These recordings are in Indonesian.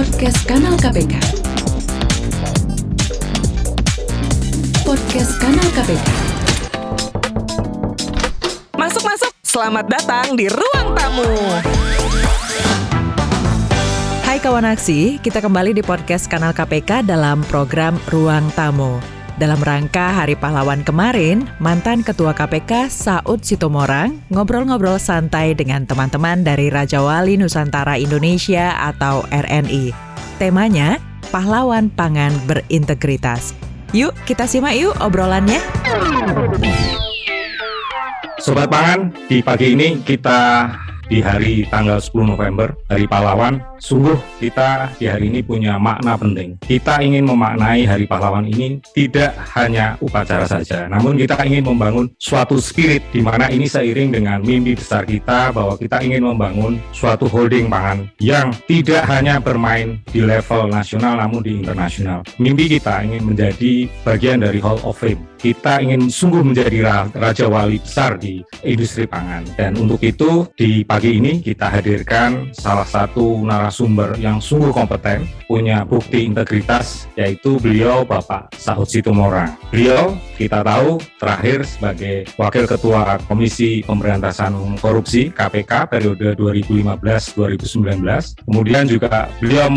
Podcast Kanal KPK. Podcast Kanal KPK. Masuk masuk, selamat datang di ruang tamu. Hai kawan aksi, kita kembali di podcast kanal KPK dalam program Ruang Tamu. Dalam rangka Hari Pahlawan kemarin, mantan Ketua KPK Saud Sitomorang ngobrol-ngobrol santai dengan teman-teman dari Raja Wali Nusantara Indonesia atau RNI. Temanya, Pahlawan Pangan Berintegritas. Yuk, kita simak yuk obrolannya. Sobat Pangan, di pagi ini kita di hari tanggal 10 November, Hari Pahlawan, sungguh kita di hari ini punya makna penting. Kita ingin memaknai Hari Pahlawan ini tidak hanya upacara saja, namun kita ingin membangun suatu spirit di mana ini seiring dengan mimpi besar kita bahwa kita ingin membangun suatu holding pangan yang tidak hanya bermain di level nasional namun di internasional. Mimpi kita ingin menjadi bagian dari Hall of Fame. Kita ingin sungguh menjadi raja wali besar di industri pangan dan untuk itu di pagi ini kita hadirkan salah satu narasumber yang sungguh kompeten, punya bukti integritas, yaitu beliau Bapak Sahut Situmorang. Beliau kita tahu terakhir sebagai Wakil Ketua Komisi Pemberantasan Korupsi KPK periode 2015-2019. Kemudian juga beliau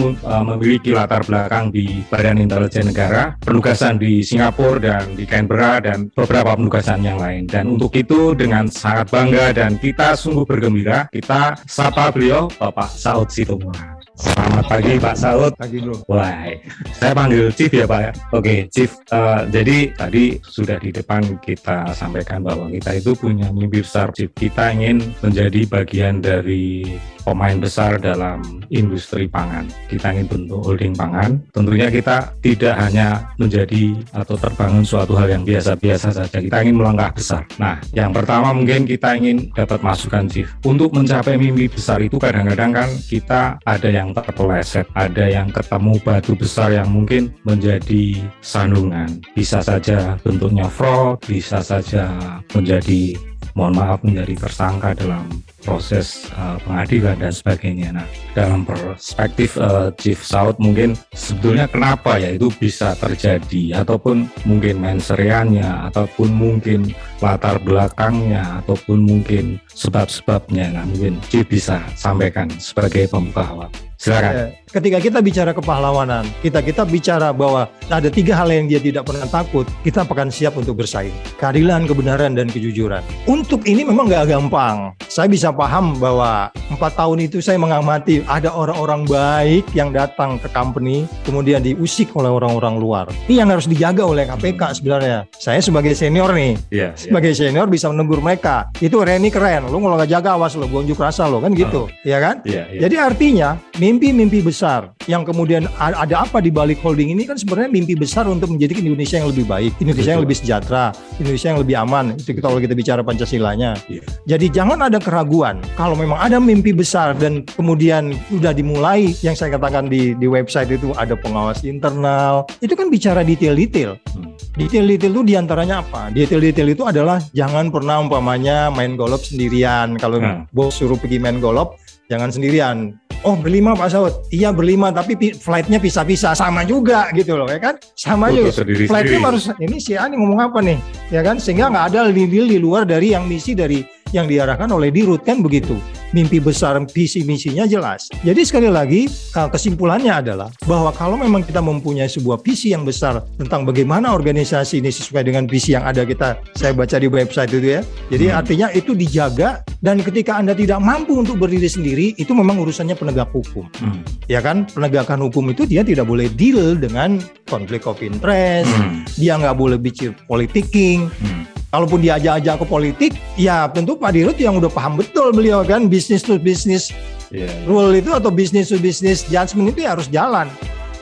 memiliki latar belakang di Badan Intelijen Negara, penugasan di Singapura dan di Canberra dan beberapa penugasan yang lain. Dan untuk itu dengan sangat bangga dan kita sungguh bergembira kita sapa beliau Bapak Saud Situmorang. Selamat pagi Pak Saud. Pagi bro. Wah, saya panggil Chief ya Pak ya. Oke Chief, uh, jadi tadi sudah di depan kita sampaikan bahwa kita itu punya mimpi besar. Chief kita ingin menjadi bagian dari pemain besar dalam industri pangan. Kita ingin bentuk holding pangan. Tentunya kita tidak hanya menjadi atau terbangun suatu hal yang biasa-biasa saja. Kita ingin melangkah besar. Nah, yang pertama mungkin kita ingin dapat masukan Chief. Untuk mencapai mimpi besar itu kadang-kadang kan kita ada yang terpeleset, ada yang ketemu batu besar yang mungkin menjadi sandungan. Bisa saja bentuknya fraud, bisa saja menjadi mohon maaf menjadi tersangka dalam proses uh, pengadilan dan sebagainya. Nah, dalam perspektif uh, Chief Saud mungkin sebetulnya kenapa ya itu bisa terjadi ataupun mungkin menseriannya ataupun mungkin latar belakangnya ataupun mungkin sebab-sebabnya. Nah, mungkin Chief bisa sampaikan sebagai pembuka awal. Silakan. Ketika kita bicara kepahlawanan, kita kita bicara bahwa ada tiga hal yang dia tidak pernah takut, kita akan siap untuk bersaing. Keadilan, kebenaran, dan kejujuran. Untuk ini memang nggak gampang. Saya bisa paham bahwa empat tahun itu saya mengamati ada orang-orang baik yang datang ke company, kemudian diusik oleh orang-orang luar. Ini yang harus dijaga oleh KPK sebenarnya. Saya sebagai senior nih, yeah, sebagai yeah. senior bisa menegur mereka. Itu Reni keren, lu kalau nggak jaga awas lo, gue unjuk rasa lo kan gitu, oh. ya kan? Yeah, yeah. Jadi artinya mimpi-mimpi besar yang kemudian ada apa di balik holding ini kan sebenarnya mimpi besar untuk menjadikan Indonesia yang lebih baik, Indonesia Betul. yang lebih sejahtera, Indonesia yang lebih aman. Itu kita kalau kita bicara Pancasilanya. Yeah. Jadi jangan ada keraguan. Kalau memang ada mimpi besar dan kemudian sudah dimulai yang saya katakan di di website itu ada pengawas internal, itu kan bicara detail-detail. Hmm. Detail-detail itu di antaranya apa? Detail-detail itu adalah jangan pernah umpamanya main golf sendirian. Kalau hmm. bos suruh pergi main golf, jangan sendirian oh berlima Pak Saud? Iya berlima tapi flightnya pisah-pisah. Sama juga gitu loh ya kan? Sama juga. flightnya harus ini si Ani ngomong apa nih? Ya kan? Sehingga nggak ada deal di luar dari yang misi dari yang diarahkan oleh dirut kan begitu mimpi besar visi misinya jelas. Jadi sekali lagi uh, kesimpulannya adalah bahwa kalau memang kita mempunyai sebuah visi yang besar tentang bagaimana organisasi ini sesuai dengan visi yang ada kita saya baca di website itu ya. Jadi hmm. artinya itu dijaga dan ketika anda tidak mampu untuk berdiri sendiri itu memang urusannya penegak hukum. Hmm. ya kan? Penegakan hukum itu dia tidak boleh deal dengan konflik of interest. Hmm. dia nggak boleh bicara politicking hmm kalaupun diajak-ajak ke politik, ya tentu Pak Dirut yang udah paham betul beliau kan bisnis to bisnis yeah. rule itu atau bisnis to bisnis judgment itu ya harus jalan.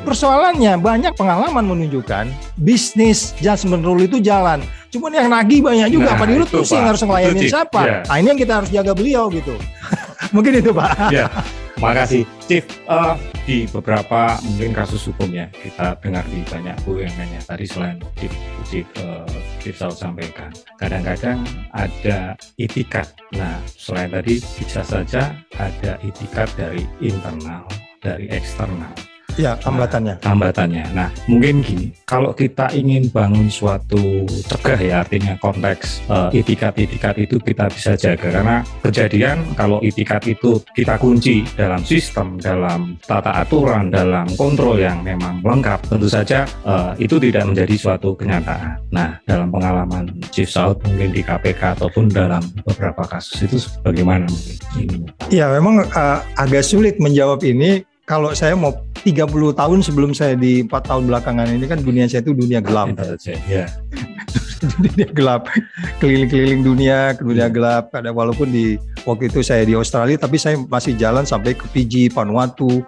Persoalannya banyak pengalaman menunjukkan bisnis judgment rule itu jalan. Cuman yang nagih banyak juga nah, Pak Dirut tuh sih harus ngelayanin siapa. Yeah. Nah ini yang kita harus jaga beliau gitu. Mungkin itu Pak. Yeah. Makasih, Chief. Uh, di beberapa mungkin kasus hukumnya kita dengar di banyak bu yang nanya tadi selain Chief Chief, uh, Saud sampaikan, kadang-kadang ada itikat. Nah, selain tadi bisa saja ada itikat dari internal, dari eksternal. Ya, hambatannya. hambatannya. Nah, mungkin gini, kalau kita ingin bangun suatu cegah ya, artinya konteks eh, itikat-itikat itu kita bisa jaga karena kejadian kalau itikat itu kita kunci dalam sistem, dalam tata aturan, dalam kontrol yang memang lengkap, tentu saja eh, itu tidak menjadi suatu kenyataan. Nah, dalam pengalaman Chief Saud mungkin di KPK ataupun dalam beberapa kasus itu bagaimana mungkin ini? Ya, memang uh, agak sulit menjawab ini kalau saya mau 30 tahun sebelum saya di 4 tahun belakangan ini kan dunia saya itu dunia gelap. Intelijen, ya. dunia gelap keliling-keliling dunia ke dunia gelap ada walaupun di waktu itu saya di Australia tapi saya masih jalan sampai ke Fiji Vanuatu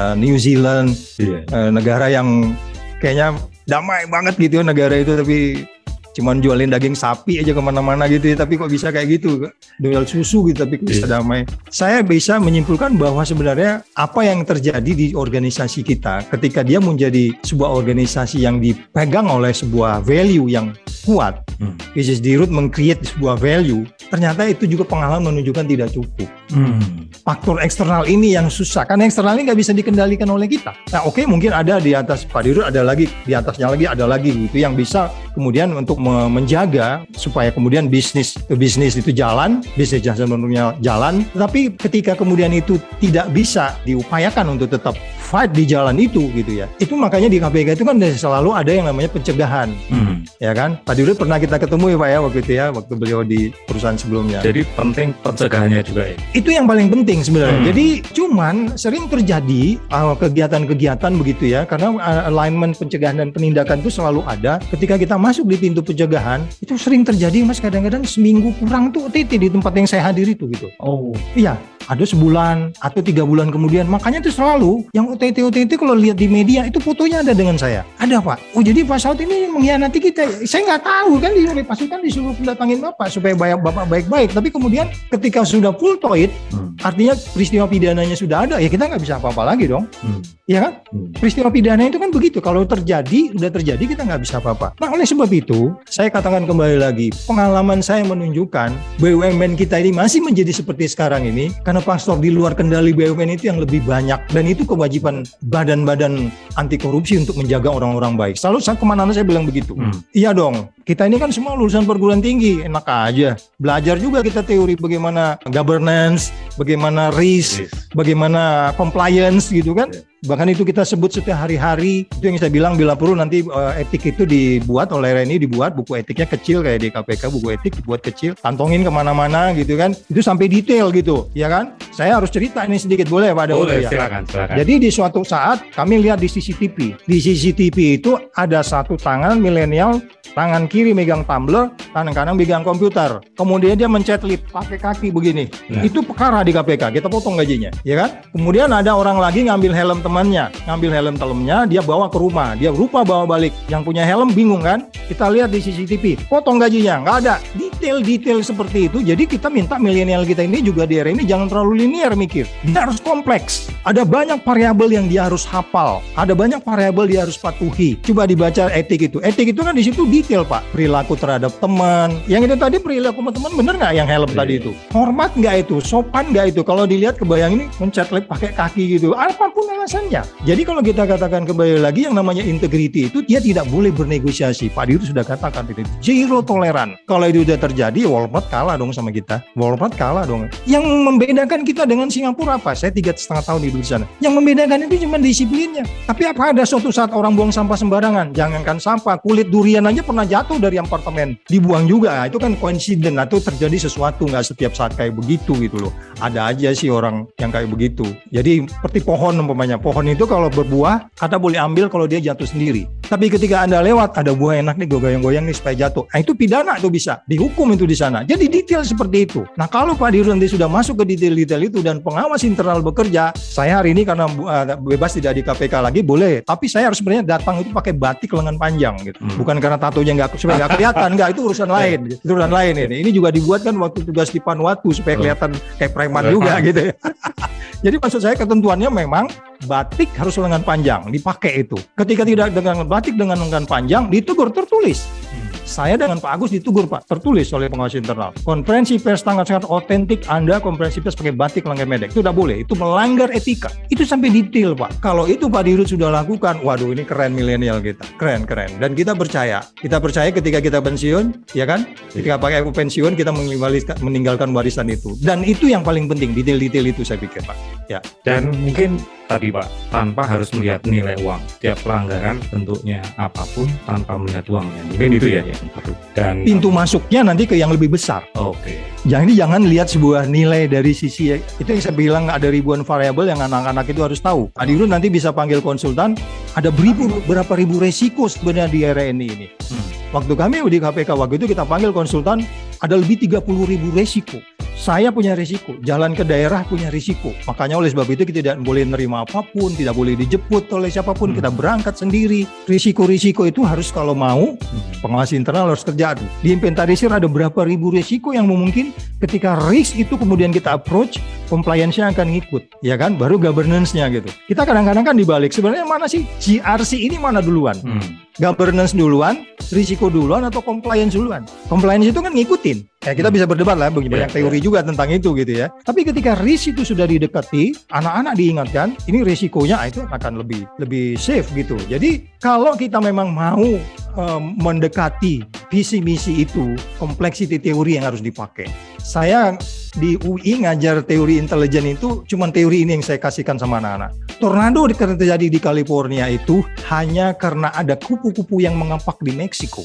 uh, New Zealand Iya. uh, negara yang kayaknya damai banget gitu ya negara itu tapi cuman jualin daging sapi aja ke mana-mana gitu ya tapi kok bisa kayak gitu jual susu gitu tapi bisa damai saya bisa menyimpulkan bahwa sebenarnya apa yang terjadi di organisasi kita ketika dia menjadi sebuah organisasi yang dipegang oleh sebuah value yang kuat Hmm. which is di root meng-create sebuah value ternyata itu juga pengalaman menunjukkan tidak cukup Hmm. faktor eksternal ini yang susah karena eksternal ini nggak bisa dikendalikan oleh kita. Nah oke mungkin ada di atas Pak Dirut ada lagi di atasnya lagi ada lagi gitu yang bisa kemudian untuk menjaga supaya kemudian bisnis bisnis itu jalan bisnis jasa menurutnya jalan. Tapi ketika kemudian itu tidak bisa diupayakan untuk tetap fight di jalan itu gitu ya. Itu makanya di KPK itu kan selalu ada yang namanya pencegahan Hmm. ya kan. Pak Dirut pernah kita ketemu ya Pak ya waktu itu ya waktu beliau di perusahaan sebelumnya Jadi penting pencegahannya juga ya. itu yang paling penting sebenarnya. Hmm. Jadi cuman sering terjadi uh, kegiatan-kegiatan begitu ya karena uh, alignment pencegahan dan penindakan itu selalu ada. Ketika kita masuk di pintu pencegahan itu sering terjadi mas kadang-kadang seminggu kurang tuh OTT di tempat yang saya hadir itu gitu. Oh. Iya, ada sebulan atau tiga bulan kemudian. Makanya itu selalu yang OTT OTT kalau lihat di media itu fotonya ada dengan saya. Ada pak. Oh jadi Pak Saud ini mengkhianati kita. Saya nggak tahu kan di oleh pasukan disuruh datangin bapak supaya bayar bapak baik-baik. Tapi kemudian ketika sudah full toit, Hmm. artinya peristiwa pidananya sudah ada, ya kita nggak bisa apa-apa lagi dong. Hmm. Iya kan? Hmm. Peristiwa pidana itu kan begitu. Kalau terjadi, udah terjadi kita nggak bisa apa-apa. Nah oleh sebab itu, saya katakan kembali lagi, pengalaman saya menunjukkan BUMN kita ini masih menjadi seperti sekarang ini karena pastor di luar kendali BUMN itu yang lebih banyak dan itu kewajiban badan-badan anti korupsi untuk menjaga orang-orang baik. Selalu saya ke mana saya bilang begitu. Hmm. Iya dong. Kita ini kan semua lulusan perguruan tinggi, enak aja. Belajar juga kita teori bagaimana governance, bagaimana risk, Yes. bagaimana compliance gitu kan. Ya. Bahkan itu kita sebut setiap hari-hari. Itu yang saya bilang bila perlu nanti eh, etik itu dibuat oleh Reni dibuat buku etiknya kecil kayak di KPK buku etik dibuat kecil, kantongin ke mana-mana gitu kan. Itu sampai detail gitu, ya kan? Saya harus cerita ini sedikit boleh pada Boleh, ya. silakan, silakan. Jadi di suatu saat kami lihat di CCTV. Di CCTV itu ada satu tangan milenial, tangan kiri megang tumbler, tangan kanan megang komputer. Kemudian dia mencet lip pakai kaki begini. Nah. Itu perkara di KPK. Kita potong gajinya, ya kan? Kemudian ada orang lagi ngambil helm temannya, ngambil helm temennya, dia bawa ke rumah. Dia lupa bawa balik. Yang punya helm bingung kan? Kita lihat di CCTV, potong gajinya, nggak ada. Detail-detail seperti itu. Jadi kita minta milenial kita ini juga di era ini jangan terlalu linear mikir. Dia harus kompleks. Ada banyak variabel yang dia harus hafal. Ada banyak variabel dia harus patuhi. Coba dibaca etik itu. Etik itu kan di situ detail pak. Perilaku terhadap teman. Yang itu tadi perilaku teman bener nggak yang helm tadi Iya. itu? Hormat nggak itu? Sopan nggak itu? Kalau dilihat kebayang ini mencet lip pakai kaki gitu. Apa pun alasannya. Jadi kalau kita katakan kembali lagi yang namanya integrity itu dia tidak boleh bernegosiasi. Pak Dir itu sudah katakan itu zero toleran. Kalau itu sudah terjadi, Walmart kalah dong sama kita. Walmart kalah dong. Yang membedakan kita dengan Singapura apa? Saya tiga setengah tahun hidup di sana. Yang membedakan itu cuma disiplinnya. Tapi apa ada suatu saat orang buang sampah sembarangan? Jangankan sampah, kulit durian aja pernah jatuh dari apartemen, dibuang juga. Itu kan koinsiden atau terjadi sesuatu nggak setiap saat kayak begitu gitu loh. Ada aja sih orang yang kayak begitu. Jadi seperti pohon umpamanya. Pohon itu kalau berbuah, Anda boleh ambil kalau dia jatuh sendiri. Tapi ketika Anda lewat, ada buah enak nih, gue goyang-goyang nih supaya jatuh. Nah itu pidana tuh bisa. Dihukum itu di sana. Jadi detail seperti itu. Nah kalau Pak Dirut nanti sudah masuk ke detail-detail itu dan pengawas internal bekerja, saya hari ini karena uh, bebas tidak di KPK lagi boleh. Tapi saya harus sebenarnya datang itu pakai batik lengan panjang gitu. Hmm. Bukan karena tatonya nggak supaya nggak kelihatan, nggak itu urusan lain. Itu urusan lain ini. Ini juga dibuat kan waktu tugas di Vanuatu supaya kelihatan kayak preman Preman. juga gitu ya. Jadi maksud saya ketentuannya memang batik harus lengan panjang dipakai itu. Ketika tidak dengan batik dengan lengan panjang ditegur tertulis. Saya dengan Pak Agus ditugur Pak, tertulis oleh pengawas internal. Konferensi pers tanggal sangat otentik, Anda konferensi pers pakai batik langgar medek. Itu udah boleh, itu melanggar etika. Itu sampai detail Pak. Kalau itu Pak Dirut sudah lakukan, waduh ini keren milenial kita. Keren, keren. Dan kita percaya. Kita percaya ketika kita pensiun, ya kan? Ketika pakai pensiun, kita meninggalkan warisan itu. Dan itu yang paling penting, detail-detail itu saya pikir Pak. Ya. Dan mungkin tadi Pak, tanpa harus melihat nilai uang. Tiap pelanggaran bentuknya apa pun tanpa melihat uangnya. Mungkin itu ya perlu. Dan pintu masuknya nanti ke yang lebih besar. Oke. Okay. Jadi jangan lihat sebuah nilai dari sisi itu yang saya bilang ada ribuan variabel yang anak-anak itu harus tahu. Adiru nanti bisa panggil konsultan, ada beribu berapa ribu resiko sebenarnya di RNI ini. Hmm. Waktu kami di KPK waktu itu kita panggil konsultan ada lebih 30 ribu resiko. Saya punya risiko, jalan ke daerah punya risiko. Makanya oleh sebab itu kita tidak boleh nerima apa pun, tidak boleh dijemput oleh siapa pun, hmm. kita berangkat sendiri. Risiko-risiko itu harus kalau mau, hmm. pengawas internal harus terjadi. Di inventarisir ada berapa ribu risiko yang mungkin ketika risk itu kemudian kita approach, compliance-nya akan ngikut, ya kan? Baru governance-nya gitu. Kita kadang-kadang kan dibalik, sebenarnya mana sih GRC ini mana duluan? Hmm governance duluan, risiko duluan atau compliance duluan. Compliance itu kan ngikutin. Ya kita bisa berdebat lah, banyak yeah, teori yeah. juga tentang itu gitu ya. Tapi ketika risk itu sudah didekati, anak-anak diingatkan, ini risikonya ah, itu akan lebih lebih safe gitu. Jadi kalau kita memang mau um, mendekati visi misi itu, kompleksiti teori yang harus dipakai. Saya di UI ngajar teori intelijen itu cuma teori ini yang saya kasihkan sama anak-anak. Tornado yang terjadi di California itu hanya karena ada kupu-kupu yang mengampak di Meksiko.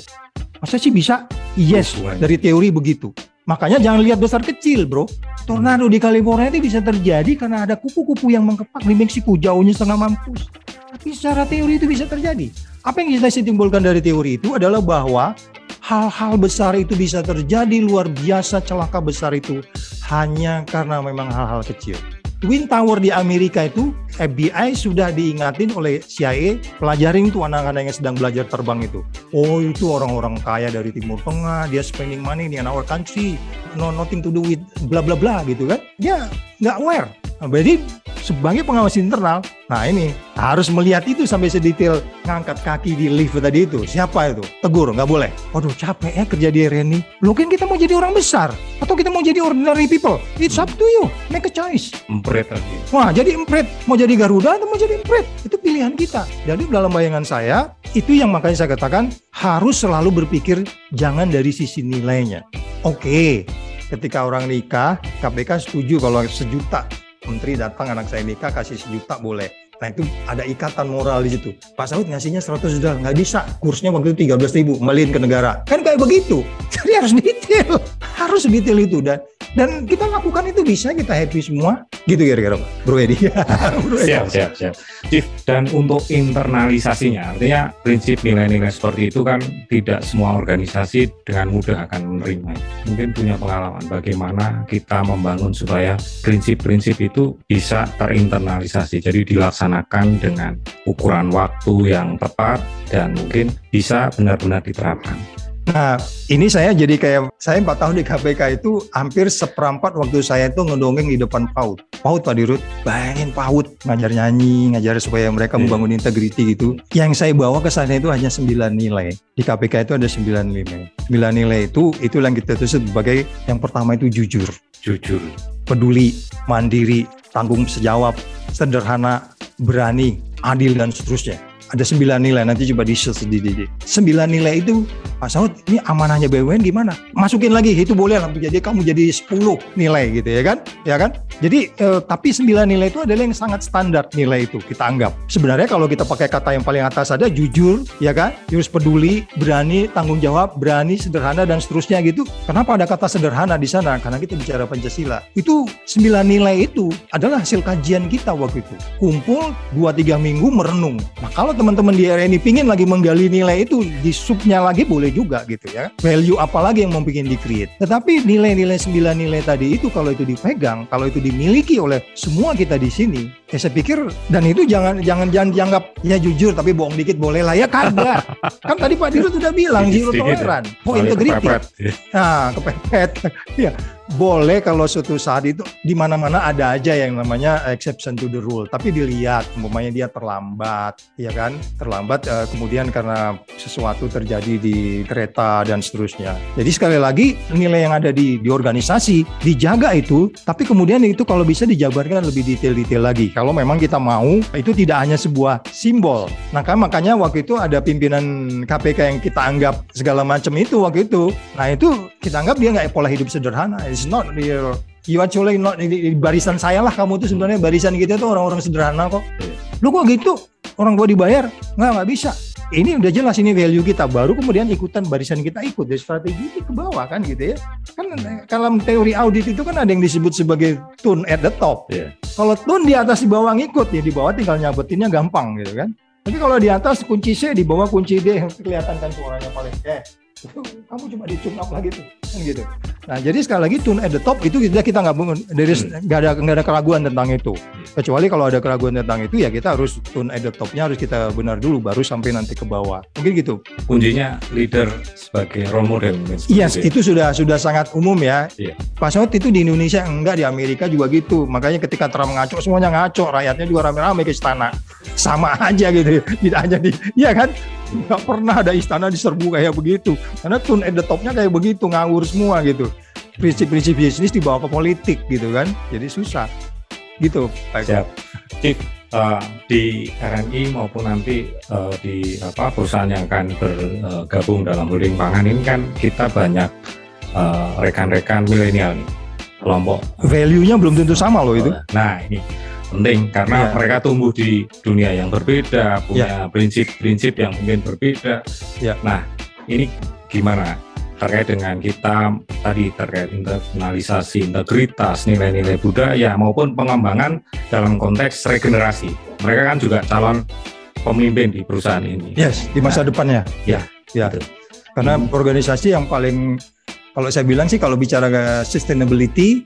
Masa sih bisa? Yes, dari teori begitu. Makanya jangan lihat besar kecil, bro. Tornado di California itu bisa terjadi karena ada kupu-kupu yang mengepak di Meksiko, jauhnya setengah mampus. Tapi secara teori itu bisa terjadi. Apa yang kita simpulkan dari teori itu adalah bahwa hal-hal besar itu bisa terjadi luar biasa celaka besar itu hanya karena memang hal-hal kecil. Twin Tower di Amerika itu FBI sudah diingatin oleh CIA pelajarin tuh anak-anak yang sedang belajar terbang itu. Oh itu orang-orang kaya dari Timur Tengah, dia spending money in our country, no nothing to do with bla bla bla gitu kan. Dia nggak aware. Nah, berarti sebagai pengawas internal, nah ini harus melihat itu sampai sedetail ngangkat kaki di lift tadi itu. Siapa itu? Tegur, nggak boleh. Waduh capek ya kerja di Reni. Mungkin kita mau jadi orang besar atau kita mau jadi ordinary people. It's up to you. Make a choice. Empret lagi. Wah jadi empret. Mau jadi Garuda atau mau jadi empret. Itu pilihan kita. Jadi dalam bayangan saya, itu yang makanya saya katakan harus selalu berpikir jangan dari sisi nilainya. Oke, ketika orang nikah, KPK setuju kalau sejuta menteri datang anak saya nikah kasih sejuta boleh Nah itu ada ikatan moral di situ. Pak Saud ngasihnya 100 juta, nggak bisa. Kursnya waktu itu 13 ribu, kembaliin ke negara. Kan kayak begitu. Jadi harus detail. Harus detail itu. Dan dan kita lakukan itu bisa kita happy semua. Gitu kira-kira Pak. Bro Edi. Siap siap siap. Chief dan untuk internalisasinya artinya prinsip nilai-nilai seperti itu kan tidak semua organisasi dengan mudah akan menerima. Mungkin punya pengalaman bagaimana kita membangun supaya prinsip-prinsip itu bisa terinternalisasi. Jadi dilaksanakan dengan ukuran waktu yang tepat dan mungkin bisa benar-benar diterapkan Nah, ini saya jadi kayak saya empat tahun di KPK itu hampir seperempat waktu saya itu ngedongeng di depan PAUD. PAUD Pak Dirut, bayangin PAUD ngajar nyanyi, ngajar supaya mereka yeah. membangun integriti gitu. Yang saya bawa ke sana itu hanya sembilan nilai. Di KPK itu ada sembilan nilai. Sembilan nilai itu itu yang kita tulis sebagai yang pertama itu jujur. Jujur. Peduli, mandiri, tanggung sejawab, sederhana, berani, adil dan seterusnya ada sembilan nilai nanti coba di di sembilan nilai itu Pak Saud ini amanahnya BUMN gimana? Masukin lagi itu boleh lah jadi kamu jadi 10 nilai gitu ya kan? Ya kan? Jadi eh, tapi sembilan nilai itu adalah yang sangat standar nilai itu kita anggap. Sebenarnya kalau kita pakai kata yang paling atas ada jujur ya kan? Harus peduli berani tanggung jawab berani sederhana dan seterusnya gitu. Kenapa ada kata sederhana di sana? Karena kita bicara Pancasila. Itu sembilan nilai itu adalah hasil kajian kita waktu itu. Kumpul dua tiga minggu merenung. Nah kalau teman-teman di area ini pingin lagi menggali nilai itu di subnya lagi boleh juga gitu ya. Value apa lagi yang mau bikin di create. Tetapi nilai-nilai sembilan nilai tadi itu kalau itu dipegang, kalau itu dimiliki oleh semua kita di sini, ya saya pikir dan itu jangan jangan jangan dianggap ya jujur tapi bohong dikit boleh lah ya kagak. kan tadi Pak Dirut sudah bilang zero toleran, oh integrity. Nah, kepepet. ya boleh kalau suatu saat itu di mana-mana ada aja yang namanya exception to the rule. Tapi dilihat umpamanya dia terlambat ya kan? Terlambat eh, kemudian karena sesuatu terjadi di kereta dan seterusnya. Jadi sekali lagi nilai yang ada di di organisasi dijaga itu tapi kemudian itu kalau bisa dijabarkan lebih detail-detail lagi. Kalau memang kita mau itu tidak hanya sebuah simbol. Nah kan makanya waktu itu ada pimpinan KPK yang kita anggap segala macam itu waktu itu. Nah itu kita anggap dia nggak pola hidup sederhana it's not real. You actually not di, di barisan saya lah kamu tuh sebenarnya. Barisan kita tuh orang-orang sederhana kok. Lu kok gitu? Orang gua dibayar? Nggak nggak bisa. Ini udah jelas ini value kita. Baru kemudian ikutan barisan kita ikut. Dari strategi itu ke bawah kan gitu ya. Kan dalam teori audit itu kan ada yang disebut sebagai tune at the top. Iya. kalau tune di atas di bawah ngikut. Ya di bawah tinggal nyabetinnya gampang gitu kan. Tapi kalau di atas kunci C di bawah kunci D. Yang kelihatan kan suaranya paling eh kamu cuma di tune up lagi tuh kan gitu nah jadi sekali lagi tune at the top itu kita kita nggak dari nggak ada nggak ada keraguan tentang itu kecuali kalau ada keraguan tentang itu ya kita harus tune at the topnya harus kita benar dulu baru sampai nanti ke bawah mungkin gitu kuncinya leader sebagai role model seperti Yes, itu. sudah sudah sangat umum ya. Iya. Waktu itu di Indonesia enggak di Amerika juga gitu. Makanya ketika Trump ngaco semuanya ngaco, rakyatnya juga rame-rame ke istana. Sama aja gitu. Tidak hanya di Iya kan? Enggak pernah ada istana diserbu kayak begitu. Karena tune at the top-nya kayak begitu, ngawur semua gitu. Prinsip-prinsip bisnis dibawa ke politik gitu kan. Jadi susah. Gitu, Pak Eko. Siap. Chief, eh, di RMI maupun nanti eh, di apa perusahaan yang akan bergabung dalam holding pangan ini kan kita banyak eh, rekan-rekan milenial nih kelompok. Value-nya belum tentu sama loh itu. Nah ini penting karena Iya. mereka tumbuh di dunia yang berbeda, punya prinsip-prinsip yang mungkin berbeda. Iya. Nah ini gimana terkait dengan kita tadi terkait internalisasi integritas nilai-nilai budaya maupun pengembangan dalam konteks regenerasi mereka kan juga calon pemimpin di perusahaan ini Yes, di masa depannya. Ya, Ya. betul. Karena Hmm. organisasi yang paling kalau saya bilang sih kalau bicara ke sustainability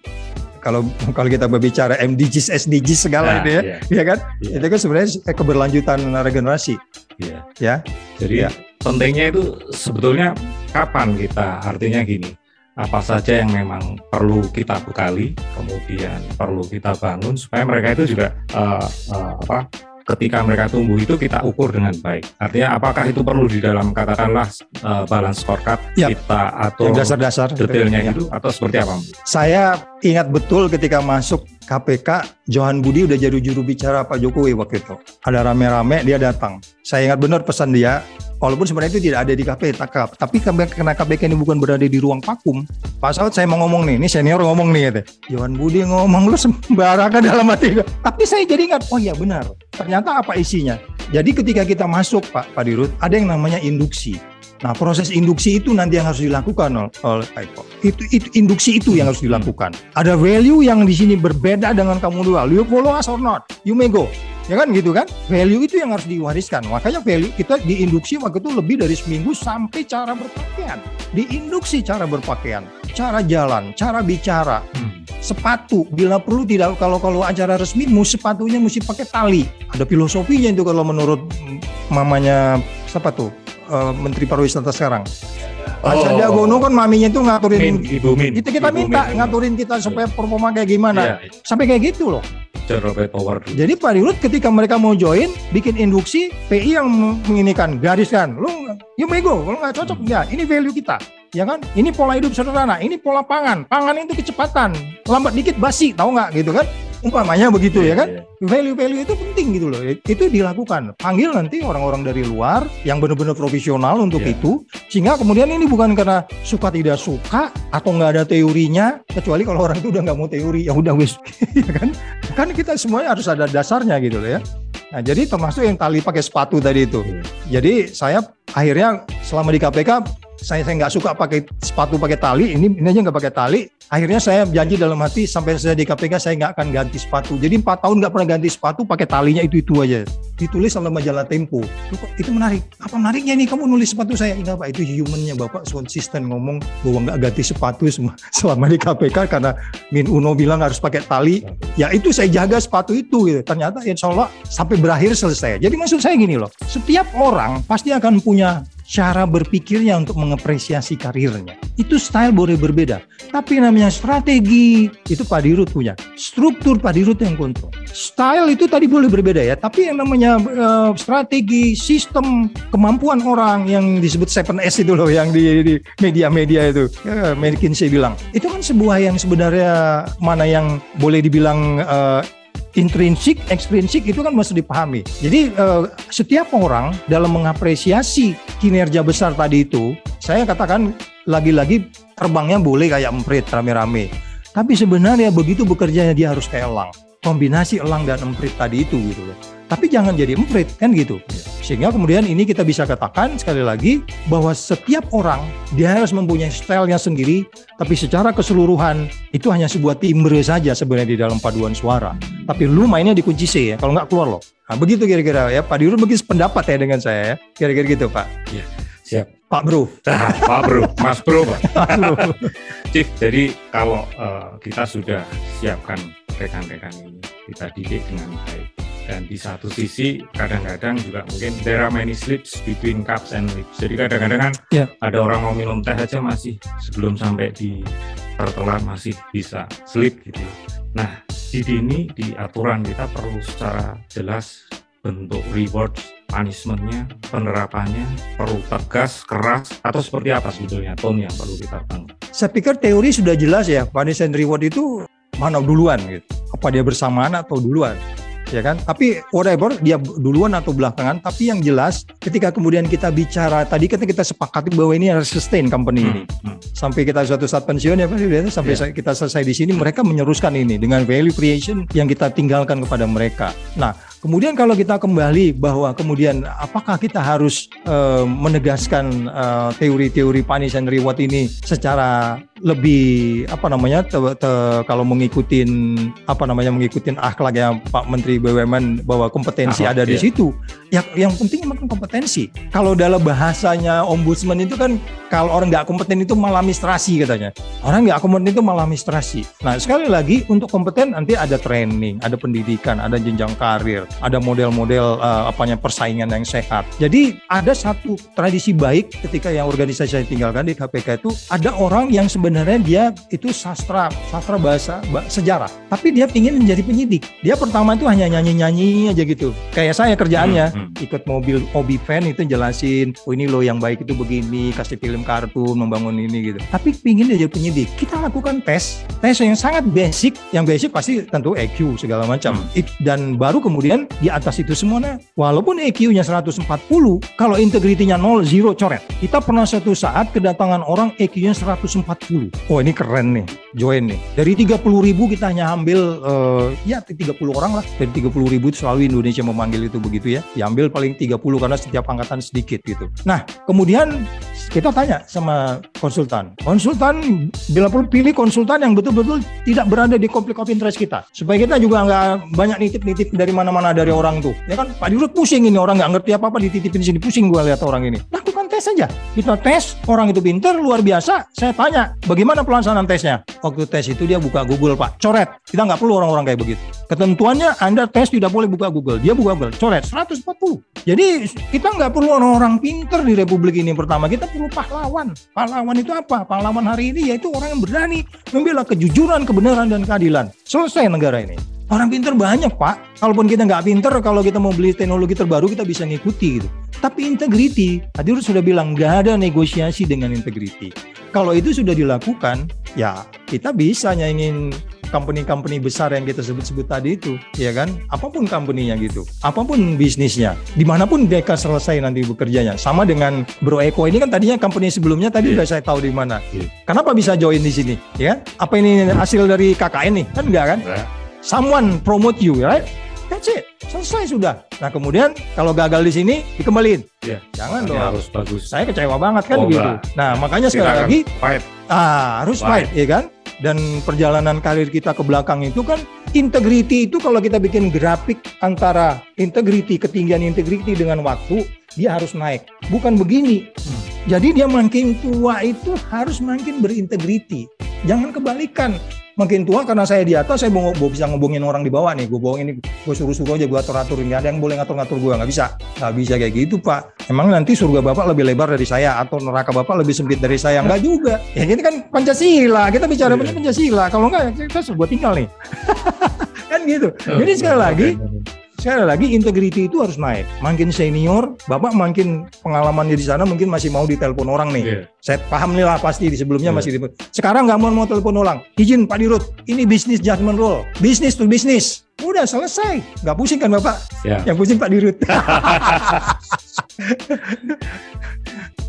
kalau kalau kita berbicara MDGs, SDGs segala Nah, itu ya, iya, ya kan? iya, Itu kan sebenarnya keberlanjutan regenerasi, iya. ya. jadi Ya. pentingnya itu sebetulnya kapan kita artinya gini apa saja yang memang perlu kita bekali kemudian perlu kita bangun supaya mereka itu juga eh, eh, apa ketika mereka tumbuh itu kita ukur dengan baik artinya apakah itu perlu di dalam katakanlah eh, balance scorecard Ya. kita atau dasar-dasar. detailnya Ya. itu atau seperti apa? Saya ingat betul ketika masuk KPK, Johan Budi udah jadi juru bicara Pak Jokowi waktu itu. Ada rame-rame dia datang. Saya ingat benar pesan dia, walaupun sebenarnya itu tidak ada di KPK, tapi karena KPK ini bukan berada di ruang vakum. Pak Saud saya mau ngomong nih, ini senior ngomong nih kata. Johan Budi ngomong lu sembarangan dalam hati. Tapi saya jadi ingat, oh iya benar. Ternyata apa isinya? Jadi ketika kita masuk Pak Pak Dirut, ada yang namanya induksi. Nah, proses induksi itu nanti yang harus dilakukan ol- oleh Pak Eko. Itu, itu induksi itu yang harus dilakukan. Ada value yang di sini berbeda dengan kamu dua. You follow us or not? You may go. Ya kan gitu kan? Value itu yang harus diwariskan. Makanya value kita diinduksi waktu itu lebih dari seminggu sampai cara berpakaian. Diinduksi cara berpakaian, cara jalan, cara bicara, sepatu bila perlu tidak kalau kalau acara resmi mu sepatunya mesti pakai tali ada filosofinya itu kalau menurut mamanya siapa tuh Eh, Menteri Pariwisata sekarang Oh. Sandiaga Uno kan maminya itu ngaturin Min, Ibu Min. Itu kita Ibu minta Min. ngaturin kita supaya performa kayak gimana. Iya, sampai kayak gitu loh. Power. Jadi Pak Dirut ketika mereka mau join bikin induksi PI yang menginikan gariskan. Lu you may go kalau nggak cocok ya ini value kita. Ya kan? Ini pola hidup sederhana ini pola pangan. Pangan itu kecepatan lambat dikit basi tahu nggak? Gitu kan umpamanya begitu ya kan? Iya. value-value itu penting gitu loh. Itu dilakukan. Panggil nanti orang-orang dari luar yang benar-benar profesional untuk Iya. itu sehingga kemudian ini bukan karena suka tidak suka atau nggak ada teorinya kecuali kalau orang itu udah nggak mau teori ya udah wis. Ya kan? Kan kita semuanya harus ada dasarnya gitu loh ya. Nah jadi termasuk yang tali pakai sepatu tadi itu. Iya. jadi saya akhirnya selama di KPK saya saya nggak suka pakai sepatu pakai tali. Ini ini aja nggak pakai tali. Akhirnya saya janji dalam hati sampai saya di KPK saya nggak akan ganti sepatu. Jadi empat tahun nggak pernah ganti sepatu pakai talinya itu itu aja. Ditulis oleh majalah Tempo. Itu menarik? Apa menariknya nih? Kamu nulis sepatu saya. Enggak pak. Itu humannya bapak. Konsisten ngomong bahwa nggak ganti sepatu selama di KPK karena Min Uno bilang harus pakai tali. Ya itu saya jaga sepatu itu gitu. ternyata insya Allah sampai berakhir selesai. Jadi maksud saya gini loh. Setiap orang pasti akan punya cara berpikirnya untuk mengapresiasi karirnya. Itu style boleh berbeda. Tapi namanya strategi, itu Pak Dirut punya. Struktur Pak Dirut yang kontrol. Style itu tadi boleh berbeda ya, tapi yang namanya uh, strategi, sistem, kemampuan orang yang disebut 7S itu loh, yang di, di media-media itu. Ya, McKinsey bilang. Itu kan sebuah yang sebenarnya mana yang boleh dibilang uh, intrinsik, ekstrinsik itu kan mesti dipahami. Jadi uh, setiap orang dalam mengapresiasi kinerja besar tadi itu, saya katakan lagi-lagi terbangnya boleh kayak emprit rame-rame. Tapi sebenarnya begitu bekerjanya dia harus kayak elang. Kombinasi elang dan emprit tadi itu gitu loh. Tapi jangan jadi emprit kan gitu. Sehingga kemudian ini kita bisa katakan sekali lagi bahwa setiap orang dia harus mempunyai stylenya sendiri, tapi secara keseluruhan itu hanya sebuah timbre saja sebenarnya di dalam paduan suara. Tapi lu mainnya di kunci C ya, kalau nggak keluar loh. Nah, begitu kira-kira ya Pak Dirut begitu pendapat ya dengan saya ya. Kira-kira gitu Pak. Iya, siap. Pak Bro. Nah, Pak Bro, Mas Bro Pak. Chief, jadi kalau uh, kita sudah siapkan rekan-rekan ini, kita didik dengan baik. Dan di satu sisi kadang-kadang juga mungkin there are many slips between cups and lips. Jadi kadang-kadang kan yeah. ada orang mau minum teh aja masih sebelum sampai di tertelan masih bisa slip gitu. Nah di sini di aturan kita perlu secara jelas bentuk reward punishmentnya penerapannya perlu tegas keras atau seperti apa sebetulnya? Tone yang perlu kita bangun saya pikir teori sudah jelas ya punishment reward itu mana duluan gitu apa dia bersamaan atau duluan ya kan? Tapi whatever dia duluan atau belakangan, tapi yang jelas ketika kemudian kita bicara tadi kan kita sepakati bahwa ini harus sustain company ini. Hmm, hmm. Sampai kita suatu saat pensiun ya Pak sampai yeah. kita selesai di sini mereka menyeruskan ini dengan value creation yang kita tinggalkan kepada mereka. Nah, Kemudian kalau kita kembali bahwa kemudian apakah kita harus uh, menegaskan uh, teori-teori punish and reward ini secara lebih apa namanya te, te, kalau mengikuti apa namanya mengikuti akhlak ya Pak Menteri BUMN bahwa kompetensi ah, ada iya. di situ. Yang yang penting memang kompetensi. Kalau dalam bahasanya ombudsman itu kan kalau orang nggak kompeten itu malamistrasi katanya. Orang nggak kompeten itu malamistrasi. Nah sekali lagi untuk kompeten nanti ada training, ada pendidikan, ada jenjang karir ada model-model uh, apanya persaingan yang sehat. Jadi ada satu tradisi baik ketika yang organisasi saya tinggalkan di KPK itu ada orang yang sebenarnya dia itu sastra, sastra bahasa, sejarah, tapi dia ingin menjadi penyidik. Dia pertama itu hanya nyanyi-nyanyi aja gitu. Kayak saya kerjaannya hmm, hmm. ikut mobil obi fan itu jelasin, oh ini loh yang baik itu begini, kasih film kartun, membangun ini gitu. Tapi pingin dia jadi penyidik. Kita lakukan tes, tes yang sangat basic, yang basic pasti tentu EQ segala macam. Hmm. Dan baru kemudian di atas itu semuanya. Walaupun EQ-nya 140 kalau integritinya 0 zero coret. Kita pernah satu saat kedatangan orang EQ-nya 140 oh ini keren nih join nih. Dari 30 ribu kita hanya ambil uh, ya 30 orang lah. Dari 30 ribu itu selalu Indonesia memanggil itu begitu ya. Diambil paling 30 karena setiap angkatan sedikit gitu. Nah kemudian kita tanya sama konsultan. Konsultan bila perlu pilih konsultan yang betul-betul tidak berada di konflik of interest kita. Supaya kita juga nggak banyak nitip-nitip dari mana-mana dari orang tuh. Ya kan? Pak Dirut pusing ini orang nggak ngerti apa apa dititipin di sini. Pusing gue lihat orang ini. Lakukan tes saja kita tes orang itu pinter luar biasa. Saya tanya bagaimana pelaksanaan tesnya? Waktu tes itu dia buka Google Pak. Coret. Kita nggak perlu orang-orang kayak begitu. Ketentuannya Anda tes tidak boleh buka Google. Dia buka Google. Coret 140 jadi kita nggak perlu orang-orang pinter di Republik ini pertama. Kita perlu pahlawan. Pahlawan itu apa? Pahlawan hari ini yaitu orang yang berani membela kejujuran kebenaran dan keadilan. Selesai negara ini. Orang pinter banyak pak. Kalaupun kita nggak pinter, kalau kita mau beli teknologi terbaru kita bisa ngikuti gitu. Tapi integrity, tadi sudah bilang nggak ada negosiasi dengan integrity. Kalau itu sudah dilakukan, ya kita bisa nyaingin company-company besar yang kita sebut-sebut tadi itu, ya kan? Apa pun company-nya gitu, apa pun bisnisnya, di mana pun mereka selesai nanti bekerjanya. Sama dengan Bro Eko ini kan tadinya company sebelumnya tadi yeah. udah saya tahu di mana. Yeah. Kenapa bisa join di sini, ya? Apa ini hasil dari KKN nih? Kan enggak kan? Yeah someone promote you, right? That's it. Selesai sudah. Nah kemudian kalau gagal di sini dikembaliin. Yeah. Jangan dong. Harus bagus. Saya kecewa banget kan oh, begitu. Nah makanya sekali lagi fight. Ah harus fight, fight ya kan? Dan perjalanan karir kita ke belakang itu kan integrity itu kalau kita bikin grafik antara integrity ketinggian integrity dengan waktu dia harus naik. Bukan begini. Hmm. Jadi dia makin tua itu harus makin berintegriti. Jangan kebalikan makin tua karena saya di atas saya mau, mau bisa ngobongin orang di bawah nih. Gue bohong ini gue suruh-suruh aja gue atur-atur. Nggak ada yang boleh ngatur-ngatur gue nggak bisa. Nggak bisa kayak gitu pak. Emang nanti surga bapak lebih lebar dari saya atau neraka bapak lebih sempit dari saya? Nggak juga. Ya ini kan pancasila. Kita bicara Iya. pancasila. Kalau nggak kita suruh gue tinggal nih. Kan gitu. Jadi sekali lagi sekali lagi integriti itu harus naik. Makin senior, bapak makin pengalamannya di sana mungkin masih mau ditelepon orang nih. Iya. Saya paham nih lah pasti di sebelumnya Iya. masih di Sekarang nggak mau mau telepon orang. Izin Pak Dirut, ini bisnis judgment role, bisnis to bisnis. Udah selesai, nggak pusing kan bapak? Ya. Yang pusing Pak Dirut.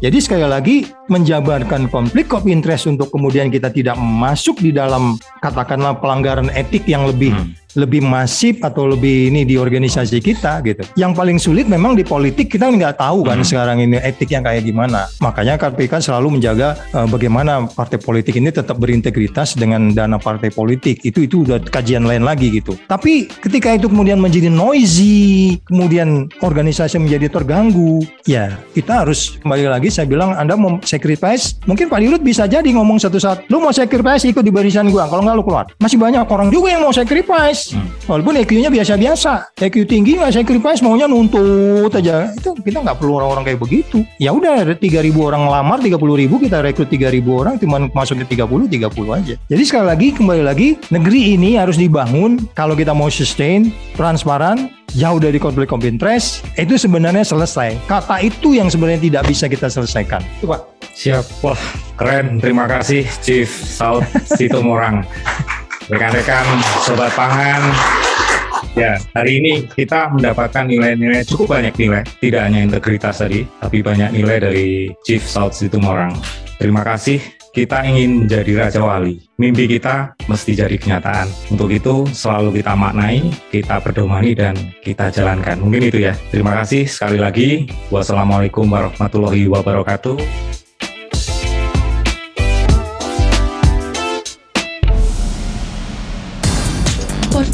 Jadi sekali lagi menjabarkan konflik of interest untuk kemudian kita tidak masuk di dalam katakanlah pelanggaran etik yang lebih Hmm. Lebih masif atau lebih ini di organisasi kita gitu. Yang paling sulit memang di politik kita nggak tahu kan Hmm. sekarang ini etik yang kayak gimana. Makanya KPK selalu menjaga eh, bagaimana partai politik ini tetap berintegritas dengan dana partai politik. Itu itu udah kajian lain lagi gitu. Tapi ketika itu kemudian menjadi noisy, kemudian organisasi menjadi terganggu, ya kita harus kembali lagi saya bilang Anda mau sacrifice, mungkin Pak Dirut bisa jadi ngomong satu saat, lu mau sacrifice ikut di barisan gua, kalau nggak lu keluar. Masih banyak orang juga yang mau sacrifice, Hmm. walaupun EQ-nya biasa-biasa, EQ tinggi nggak sacrifice, maunya nuntut aja. Itu kita nggak perlu orang-orang kayak begitu. Ya udah ada 3000 orang lamar, 30 ribu kita rekrut 3000 orang, cuman masuknya 30, 30 aja. Jadi sekali lagi kembali lagi negeri ini harus dibangun kalau kita mau sustain, transparan, jauh dari konflik of interest, itu sebenarnya selesai. Kata itu yang sebenarnya tidak bisa kita selesaikan. Itu Pak. Siap. Wah, keren. Terima kasih Chief Saud Situmorang. Rekan-rekan Sobat Pangan. Ya, hari ini kita mendapatkan nilai-nilai cukup banyak nilai. Tidak hanya integritas tadi, tapi banyak nilai dari Chief Saud Situmorang. Terima kasih. Kita ingin menjadi Raja Wali. Mimpi kita mesti jadi kenyataan. Untuk itu selalu kita maknai, kita berdomani, dan kita jalankan. Mungkin itu ya. Terima kasih sekali lagi. Wassalamualaikum warahmatullahi wabarakatuh.